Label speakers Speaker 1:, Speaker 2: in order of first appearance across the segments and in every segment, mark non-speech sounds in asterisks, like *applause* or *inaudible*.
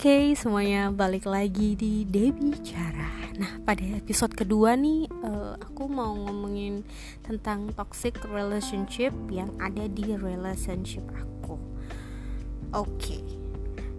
Speaker 1: Oke, semuanya balik lagi di Debbie Cara. Nah, pada episode kedua nih, uh, aku mau ngomongin tentang toxic relationship yang ada di relationship aku. Oke,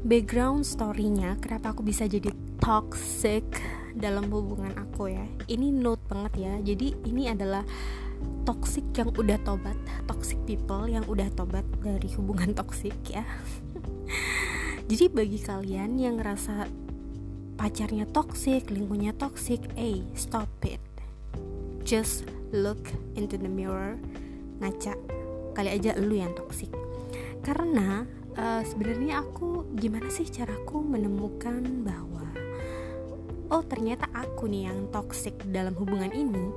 Speaker 1: background storynya kenapa aku bisa jadi toxic dalam hubungan aku ya. Ini note banget ya. Jadi ini adalah toxic yang udah tobat, toxic people yang udah tobat dari hubungan toxic ya. *laughs* Jadi bagi kalian yang ngerasa pacarnya toxic, lingkungannya toxic, hey, stop it. Just look into the mirror, ngaca. Kali aja lu yang toxic. Karena uh, sebenarnya aku gimana sih caraku menemukan bahwa oh ternyata aku nih yang toxic dalam hubungan ini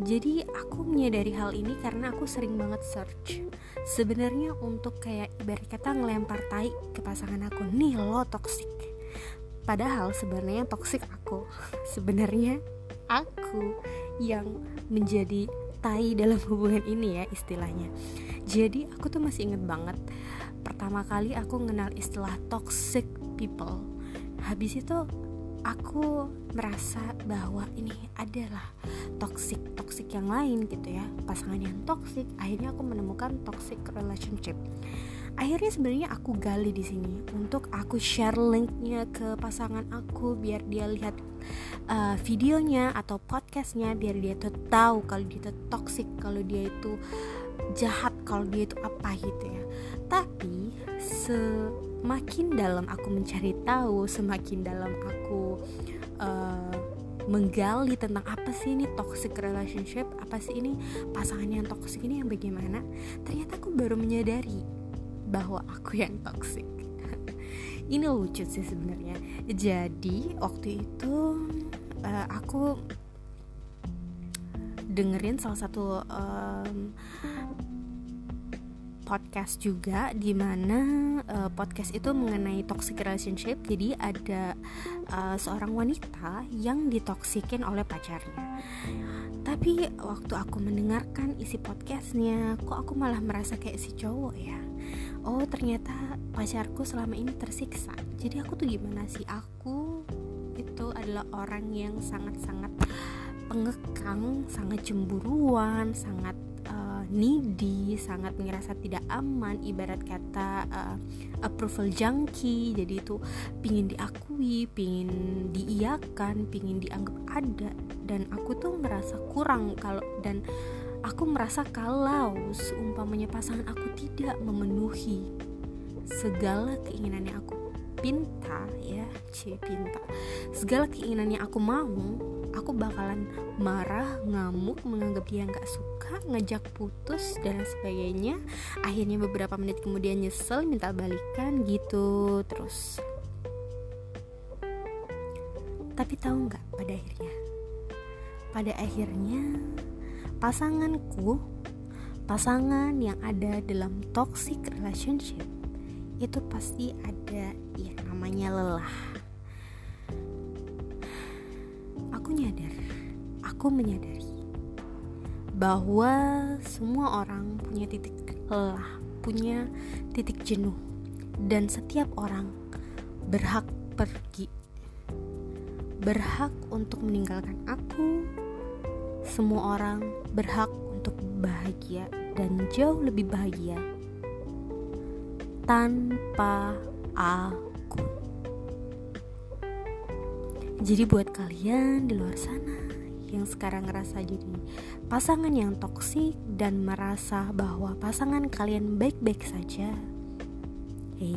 Speaker 1: jadi aku menyadari hal ini karena aku sering banget search. Sebenarnya untuk kayak ibarat kata ngelempar tai ke pasangan aku nih lo toxic. Padahal sebenarnya toxic aku. *laughs* Sebenarnya aku yang menjadi tai dalam *laughs* hubungan ini ya istilahnya. Jadi aku tuh masih inget banget pertama kali aku kenal istilah toxic people. Habis itu aku merasa bahwa ini adalah toxic toxic yang lain gitu ya. Pasangan yang toxic akhirnya aku menemukan toxic relationship. Akhirnya sebenarnya aku gali di sini untuk aku share linknya ke pasangan aku biar dia lihat uh, videonya atau podcastnya biar dia tuh tahu kalau dia itu toxic kalau dia itu jahat kalau dia itu apa gitu ya. Tapi semakin dalam aku mencari tahu semakin dalam aku uh, menggali tentang apa sih ini toxic relationship apa sih ini pasangan yang toxic ini yang bagaimana ternyata aku baru menyadari bahwa aku yang toxic. *laughs* Ini lucu sih sebenarnya. Jadi waktu itu uh, aku dengerin salah satu um, podcast juga di mana uh, podcast itu mengenai toxic relationship. Jadi ada uh, seorang wanita yang ditoksikin oleh pacarnya. Tapi waktu aku mendengarkan isi podcastnya, kok aku malah merasa kayak si cowok ya. Oh ternyata pacarku selama ini tersiksa. Jadi aku tuh gimana sih? Aku itu adalah orang yang sangat-sangat pengekang, sangat cemburuan, sangat needy, sangat ngerasa tidak aman, ibarat kata uh, approval junkie. Jadi itu pingin diakui, pingin diiyakan, pingin dianggap ada. Dan aku tuh merasa kurang kalau dan aku merasa kalau seumpamanya pasangan aku tidak memenuhi segala keinginannya aku pinta ya, c pinta. Segala keinginannya aku mau, aku bakalan marah, ngamuk, menganggap dia nggak suka, ngajak putus dan sebagainya. Akhirnya beberapa menit kemudian nyesel, minta balikan gitu terus. Tapi tahu nggak pada akhirnya? Pada akhirnya pasanganku, pasangan yang ada dalam toxic relationship itu pasti ada yang namanya lelah aku nyadar, aku menyadari bahwa semua orang punya titik lelah, punya titik jenuh, dan setiap orang berhak pergi, berhak untuk meninggalkan aku. Semua orang berhak untuk bahagia dan jauh lebih bahagia tanpa aku. Jadi buat kalian di luar sana yang sekarang ngerasa jadi pasangan yang toksik dan merasa bahwa pasangan kalian baik-baik saja. Hey,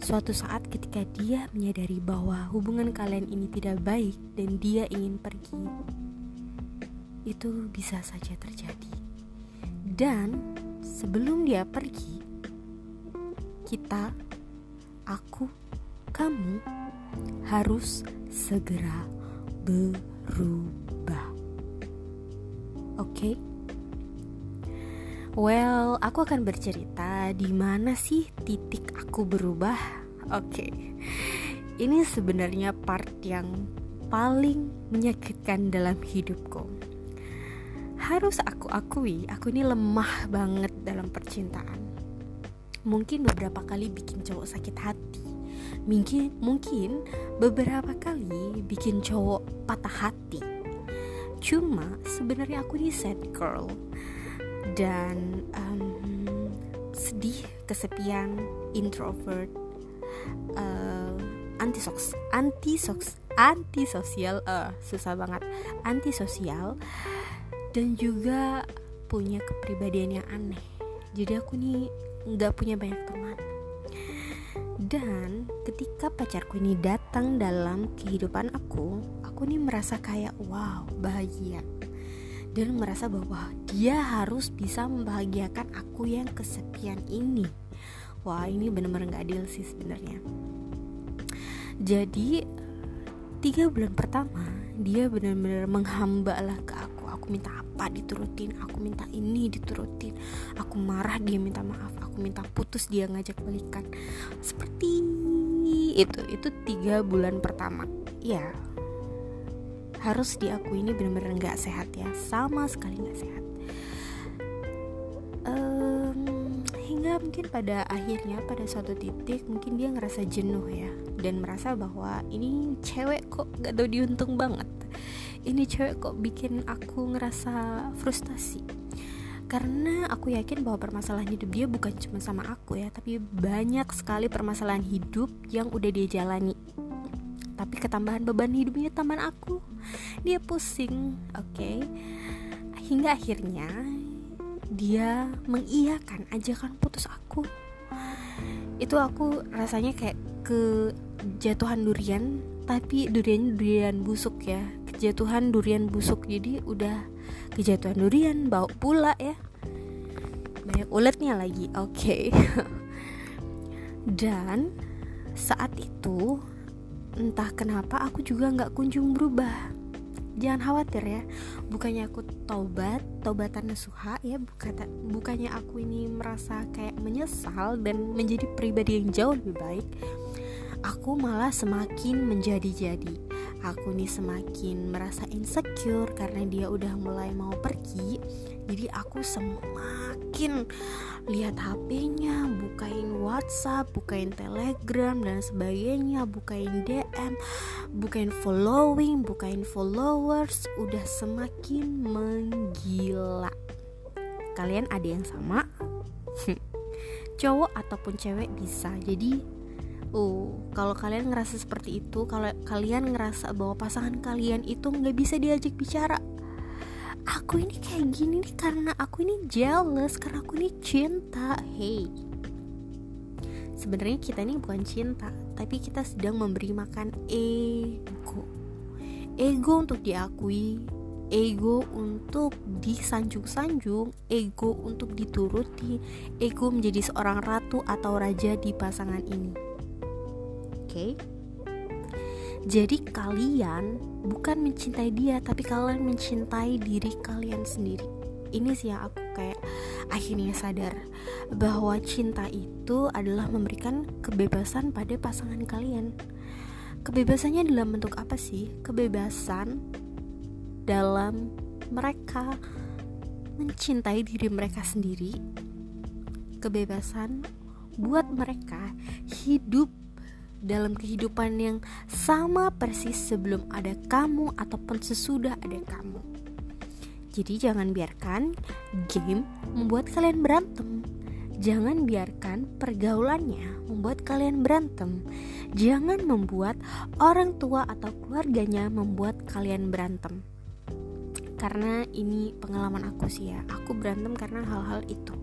Speaker 1: suatu saat ketika dia menyadari bahwa hubungan kalian ini tidak baik dan dia ingin pergi, itu bisa saja terjadi. Dan sebelum dia pergi, kita, aku, kamu harus segera berubah. Oke? Okay? Well, aku akan bercerita di mana sih titik aku berubah. Oke. Okay. Ini sebenarnya part yang paling menyakitkan dalam hidupku. Harus aku akui, aku ini lemah banget dalam percintaan. Mungkin beberapa kali bikin cowok sakit hati mungkin mungkin beberapa kali bikin cowok patah hati. Cuma sebenarnya aku ini sad girl. Dan um, sedih kesepian introvert uh, anti soks anti soks anti sosial uh, susah banget anti sosial dan juga punya kepribadian yang aneh. Jadi aku nih nggak punya banyak teman dan ketika pacarku ini datang dalam kehidupan aku aku nih merasa kayak wow bahagia. Dan merasa bahwa dia harus bisa membahagiakan aku yang kesepian ini. Wah ini bener-bener gak adil sih sebenarnya. Jadi tiga bulan pertama dia benar-benar menghamba lah ke aku. Aku minta apa diturutin? Aku minta ini diturutin. Aku marah dia minta maaf. Aku minta putus dia ngajak balikan itu itu tiga bulan pertama. Ya harus diakui ini benar-benar nggak sehat ya. Sama sekali nggak sehat. Um, hingga mungkin pada akhirnya pada suatu titik mungkin dia ngerasa jenuh ya. Dan merasa bahwa ini cewek kok gak tau diuntung banget. Ini cewek kok bikin aku ngerasa frustasi karena aku yakin bahwa permasalahan hidup dia bukan cuma sama aku ya tapi banyak sekali permasalahan hidup yang udah dia jalani. Tapi ketambahan beban hidupnya teman aku. Dia pusing oke. Okay? hingga akhirnya dia mengiyakan ajakan putus aku. Itu aku rasanya kayak kejatuhan durian tapi durian durian busuk ya kejatuhan durian busuk. Jadi udah kejatuhan durian bau pula ya. Banyak uletnya lagi oke. Okay. *laughs* dan saat itu entah kenapa aku juga nggak kunjung berubah. Jangan khawatir ya bukannya aku taubat taubatan nasuha ya bukan bukannya aku ini merasa kayak menyesal dan menjadi pribadi yang jauh lebih baik. Aku malah semakin menjadi-jadi aku nih semakin merasa insecure karena dia udah mulai mau pergi jadi aku semakin lihat HP-nya, bukain WhatsApp, bukain Telegram dan sebagainya, bukain DM, bukain following, bukain followers, udah semakin menggila. Kalian ada yang sama? *laughs* Cowok ataupun cewek bisa. Jadi Oh, kalau kalian ngerasa seperti itu, kalau kalian ngerasa bahwa pasangan kalian itu nggak bisa diajak bicara, aku ini kayak gini nih karena aku ini jealous, karena aku ini cinta. Hey, sebenarnya kita ini bukan cinta, tapi kita sedang memberi makan ego. Ego untuk diakui, ego untuk disanjung-sanjung, ego untuk dituruti, ego menjadi seorang ratu atau raja di pasangan ini okay? Jadi kalian bukan mencintai dia tapi kalian mencintai diri kalian sendiri. Ini sih yang aku kayak akhirnya sadar bahwa cinta itu adalah memberikan kebebasan pada pasangan kalian. Kebebasannya dalam bentuk apa sih? Kebebasan dalam mereka mencintai diri mereka sendiri. Kebebasan buat mereka hidup dalam kehidupan yang sama persis sebelum ada kamu ataupun sesudah ada kamu. Jadi jangan biarkan game membuat kalian berantem. Jangan biarkan pergaulannya membuat kalian berantem. Jangan membuat orang tua atau keluarganya membuat kalian berantem. Karena ini pengalaman aku sih ya. Aku berantem karena hal-hal itu.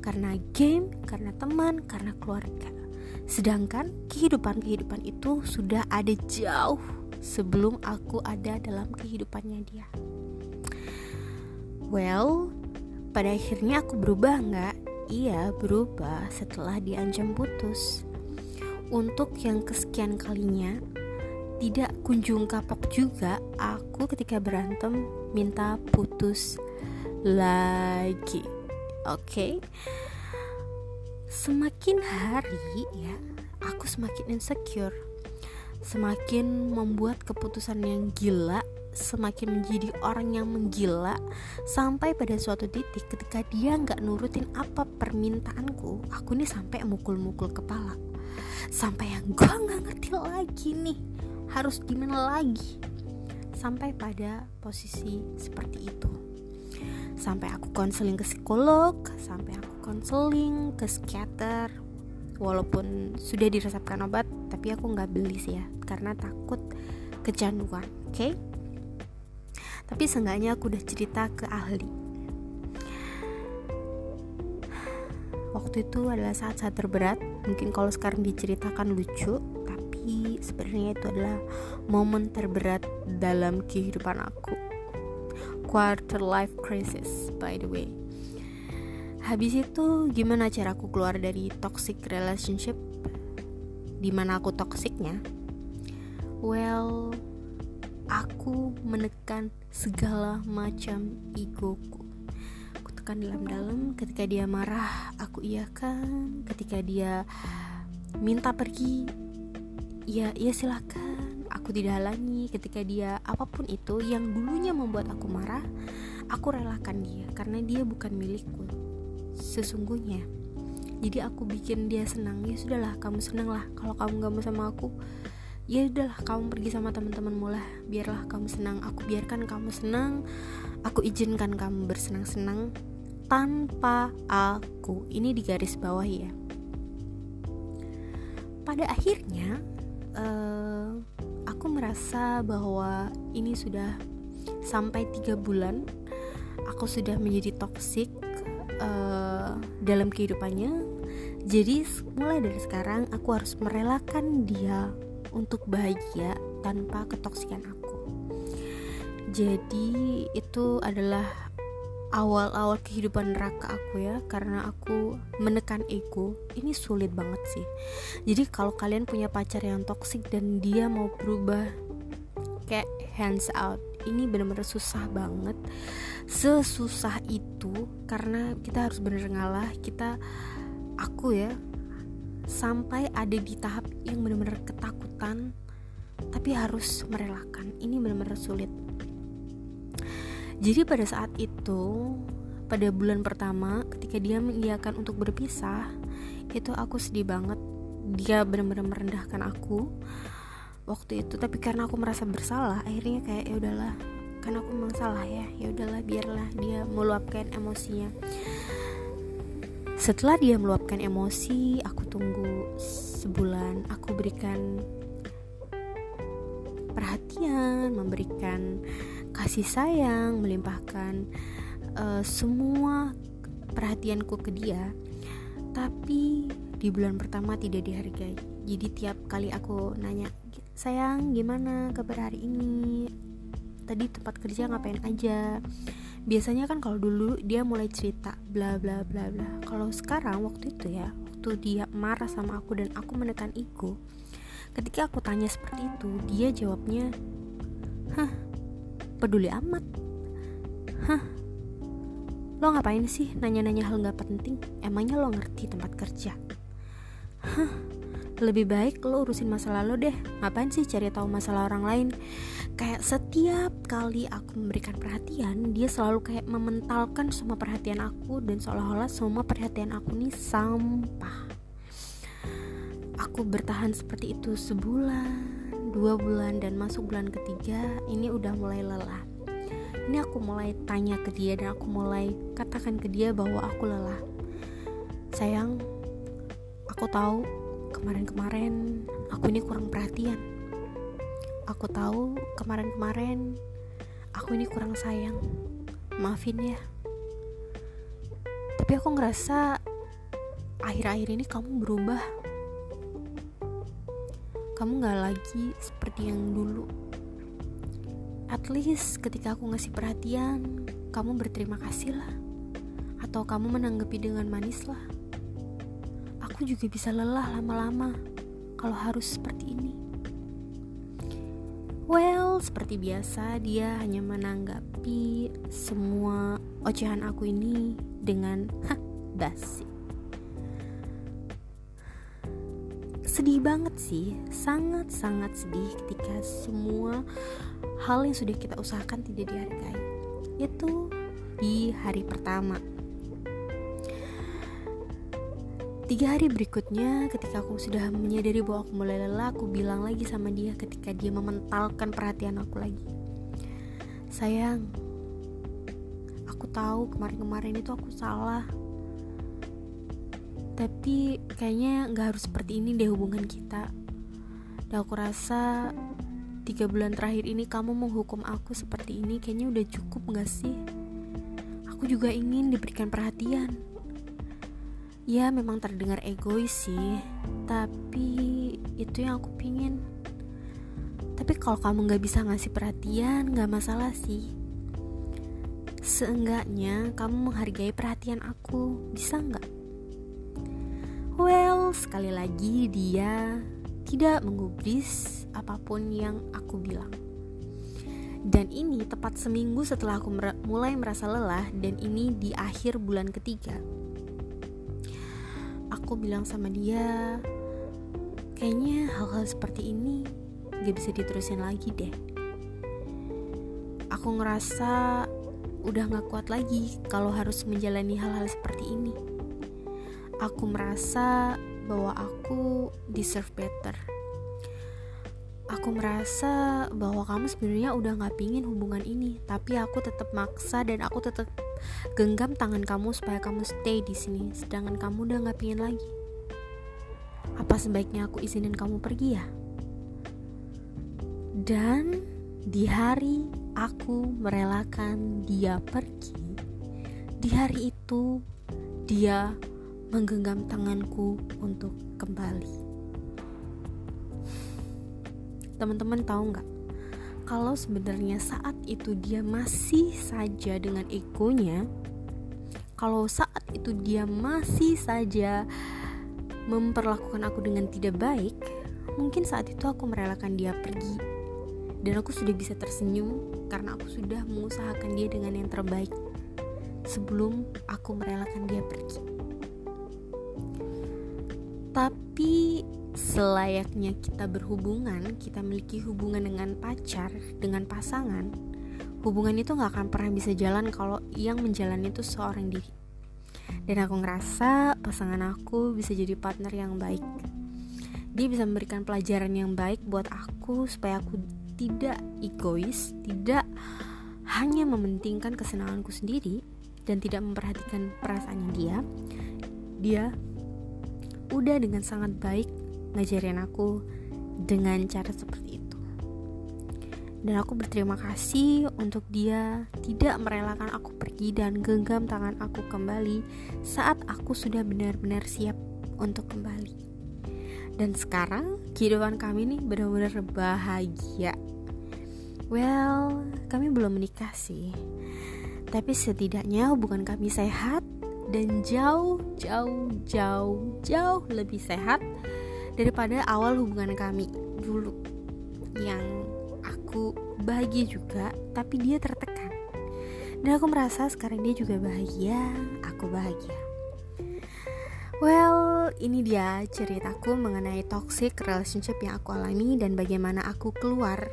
Speaker 1: Karena game, karena teman, karena keluarga Sedangkan kehidupan-kehidupan itu sudah ada jauh sebelum aku ada dalam kehidupannya dia. Well, pada akhirnya aku berubah nggak? Iya, berubah setelah diancam putus. Untuk yang kesekian kalinya, tidak kunjung kapok juga aku ketika berantem minta putus lagi. Oke. Okay? Semakin hari ya aku semakin insecure. Semakin membuat keputusan yang gila semakin menjadi orang yang menggila sampai pada suatu titik ketika dia nggak nurutin apa permintaanku aku nih sampai mukul-mukul kepala. Sampai yang gue nggak ngerti lagi nih harus gimana lagi. Sampai pada posisi seperti itu. Sampai aku konseling ke psikolog sampai aku konseling ke psikiater. Walaupun sudah diresepkan obat tapi aku nggak beli sih ya karena takut kecanduan oke? Okay? tapi seenggaknya aku udah cerita ke ahli. Waktu itu adalah saat-saat terberat. Mungkin kalau sekarang diceritakan lucu tapi sebenarnya itu adalah momen terberat dalam kehidupan aku. Quarter life crisis by the way habis itu gimana cara aku keluar dari toxic relationship? Di mana aku toksiknya well aku menekan segala macam egoku. Aku tekan dalam-dalam. Ketika dia marah aku iakan. Ketika dia minta pergi ya ya silakan. Aku tidak halangi. Ketika dia apa pun itu yang dulunya membuat aku marah aku relakan dia. Karena dia bukan milikku sesungguhnya. Jadi aku bikin dia senang ya sudahlah kamu senang lah. Kalau kamu gak mau sama aku ya udahlah kamu pergi sama teman-temanmu lah. Biarlah kamu senang. Aku biarkan kamu senang. Aku izinkan kamu bersenang-senang tanpa aku. Ini di garis bawah ya. Pada akhirnya uh, aku merasa bahwa ini sudah sampai tiga bulan aku sudah menjadi toksik uh, dalam kehidupannya. Jadi mulai dari sekarang aku harus merelakan dia untuk bahagia tanpa ketoksikan aku. Jadi itu adalah awal-awal kehidupan neraka aku ya karena aku menekan ego. Ini sulit banget sih. Jadi kalau kalian punya pacar yang toksik dan dia mau berubah kayak hands out ini bener-bener susah banget. Sesusah itu karena kita harus bener ngalah kita aku ya sampai ada di tahap yang bener-bener ketakutan tapi harus merelakan ini bener-bener sulit jadi pada saat itu, pada bulan pertama ketika dia mengiyakan untuk berpisah, itu aku sedih banget. Dia benar-benar merendahkan aku waktu itu, tapi karena aku merasa bersalah, akhirnya kayak ya udahlah, kan aku memang salah ya. Ya udahlah, biarlah dia meluapkan emosinya. Setelah dia meluapkan emosi, aku tunggu sebulan, aku berikan perhatian, memberikan kasih sayang, melimpahkan uh, semua perhatianku ke dia. Tapi di bulan pertama tidak dihargai. Jadi tiap kali aku nanya, "Sayang, gimana kabar hari ini? Tadi tempat kerja ngapain aja?" Biasanya kan kalau dulu dia mulai cerita bla bla bla bla. Kalau sekarang waktu itu ya, waktu dia marah sama aku dan aku menekan ego, ketika aku tanya seperti itu, dia jawabnya, "Hah, peduli amat hah lo ngapain sih nanya-nanya hal gak penting emangnya lo ngerti tempat kerja hah lebih baik lo urusin masalah lo deh. Ngapain sih cari tahu masalah orang lain? Kayak setiap kali aku memberikan perhatian dia selalu kayak mementalkan semua perhatian aku dan seolah-olah semua perhatian aku nih sampah. Aku bertahan seperti itu sebulan dua bulan dan masuk bulan ketiga ini udah mulai lelah. Ini aku mulai tanya ke dia dan aku mulai katakan ke dia bahwa aku lelah. Sayang aku tahu kemarin-kemarin aku ini kurang perhatian. Aku tahu kemarin-kemarin aku ini kurang sayang. Maafin ya. Tapi aku ngerasa akhir-akhir ini kamu berubah. Kamu gak lagi seperti yang dulu. At least ketika aku ngasih perhatian kamu berterima kasih lah. Atau kamu menanggapi dengan manis lah aku juga bisa lelah lama-lama kalau harus seperti ini. Well seperti biasa dia hanya menanggapi semua ocehan aku ini dengan hah basi. Sedih banget sih sangat-sangat sedih ketika semua hal yang sudah kita usahakan tidak dihargai. Itu di hari pertama Tiga hari berikutnya, ketika aku sudah menyadari bahwa aku mulai lelah, aku bilang lagi sama dia ketika dia mementalkan perhatian aku lagi. Sayang, aku tahu kemarin-kemarin itu aku salah. Tapi kayaknya nggak harus seperti ini deh hubungan kita. Dan aku rasa tiga bulan terakhir ini kamu menghukum aku seperti ini kayaknya udah cukup gak sih? Aku juga ingin diberikan perhatian ya memang terdengar egois sih tapi itu yang aku pingin. Tapi kalau kamu gak bisa ngasih perhatian gak masalah sih. Seenggaknya kamu menghargai perhatian aku bisa nggak? Well sekali lagi dia tidak menggubris apa pun yang aku bilang. Dan ini tepat seminggu setelah aku mulai merasa lelah dan ini di akhir bulan ketiga aku bilang sama dia kayaknya hal-hal seperti ini gak bisa diterusin lagi deh. Aku ngerasa udah gak kuat lagi kalau harus menjalani hal-hal seperti ini. Aku merasa bahwa aku deserve better aku merasa bahwa kamu sebenarnya udah gak pingin hubungan ini tapi aku tetap maksa dan aku tetap genggam tangan kamu supaya kamu stay di sini sedangkan kamu udah gak pingin lagi. Apa sebaiknya aku izinin kamu pergi ya? Dan di hari aku merelakan dia pergi di hari itu dia menggenggam tanganku untuk kembali teman-teman tahu nggak? Kalau sebenarnya saat itu dia masih saja dengan egonya kalau saat itu dia masih saja memperlakukan aku dengan tidak baik mungkin saat itu aku merelakan dia pergi. Dan aku sudah bisa tersenyum karena aku sudah mengusahakan dia dengan yang terbaik sebelum aku merelakan dia pergi selayaknya kita berhubungan, kita memiliki hubungan dengan pacar, dengan pasangan, hubungan itu gak akan pernah bisa jalan kalau yang menjalani itu seorang diri. Dan aku ngerasa pasangan aku bisa jadi partner yang baik. Dia bisa memberikan pelajaran yang baik buat aku supaya aku tidak egois, tidak hanya mementingkan kesenanganku sendiri dan tidak memperhatikan perasaannya dia. Dia udah dengan sangat baik ngajarin aku dengan cara seperti itu. Dan aku berterima kasih untuk dia tidak merelakan aku pergi dan genggam tangan aku kembali saat aku sudah benar-benar siap untuk kembali. Dan sekarang kehidupan kami nih benar-benar bahagia. Well, kami belum menikah sih. Tapi setidaknya hubungan kami sehat dan jauh jauh jauh jauh lebih sehat daripada awal hubungan kami dulu. Yang aku bahagia juga tapi dia tertekan. Dan aku merasa sekarang dia juga bahagia aku bahagia. Well ini dia ceritaku mengenai toxic relationship yang aku alami dan bagaimana aku keluar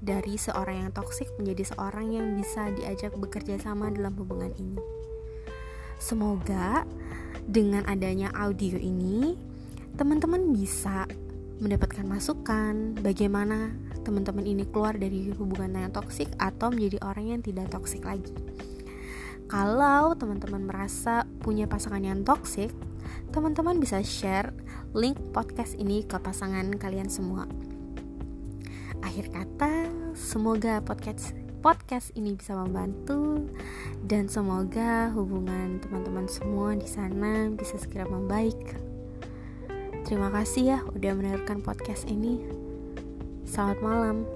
Speaker 1: dari seorang yang toxic menjadi seorang yang bisa diajak bekerja sama dalam hubungan ini. Semoga dengan adanya audio ini teman-teman bisa mendapatkan masukan bagaimana teman-teman ini keluar dari hubungan yang toksik atau menjadi orang yang tidak toksik lagi. Kalau teman-teman merasa punya pasangan yang toksik, teman-teman bisa share link podcast ini ke pasangan kalian semua. Akhir kata, semoga podcast podcast ini bisa membantu dan semoga hubungan teman-teman semua di sana bisa segera membaik. Terima kasih ya udah mendengarkan podcast ini. Selamat malam.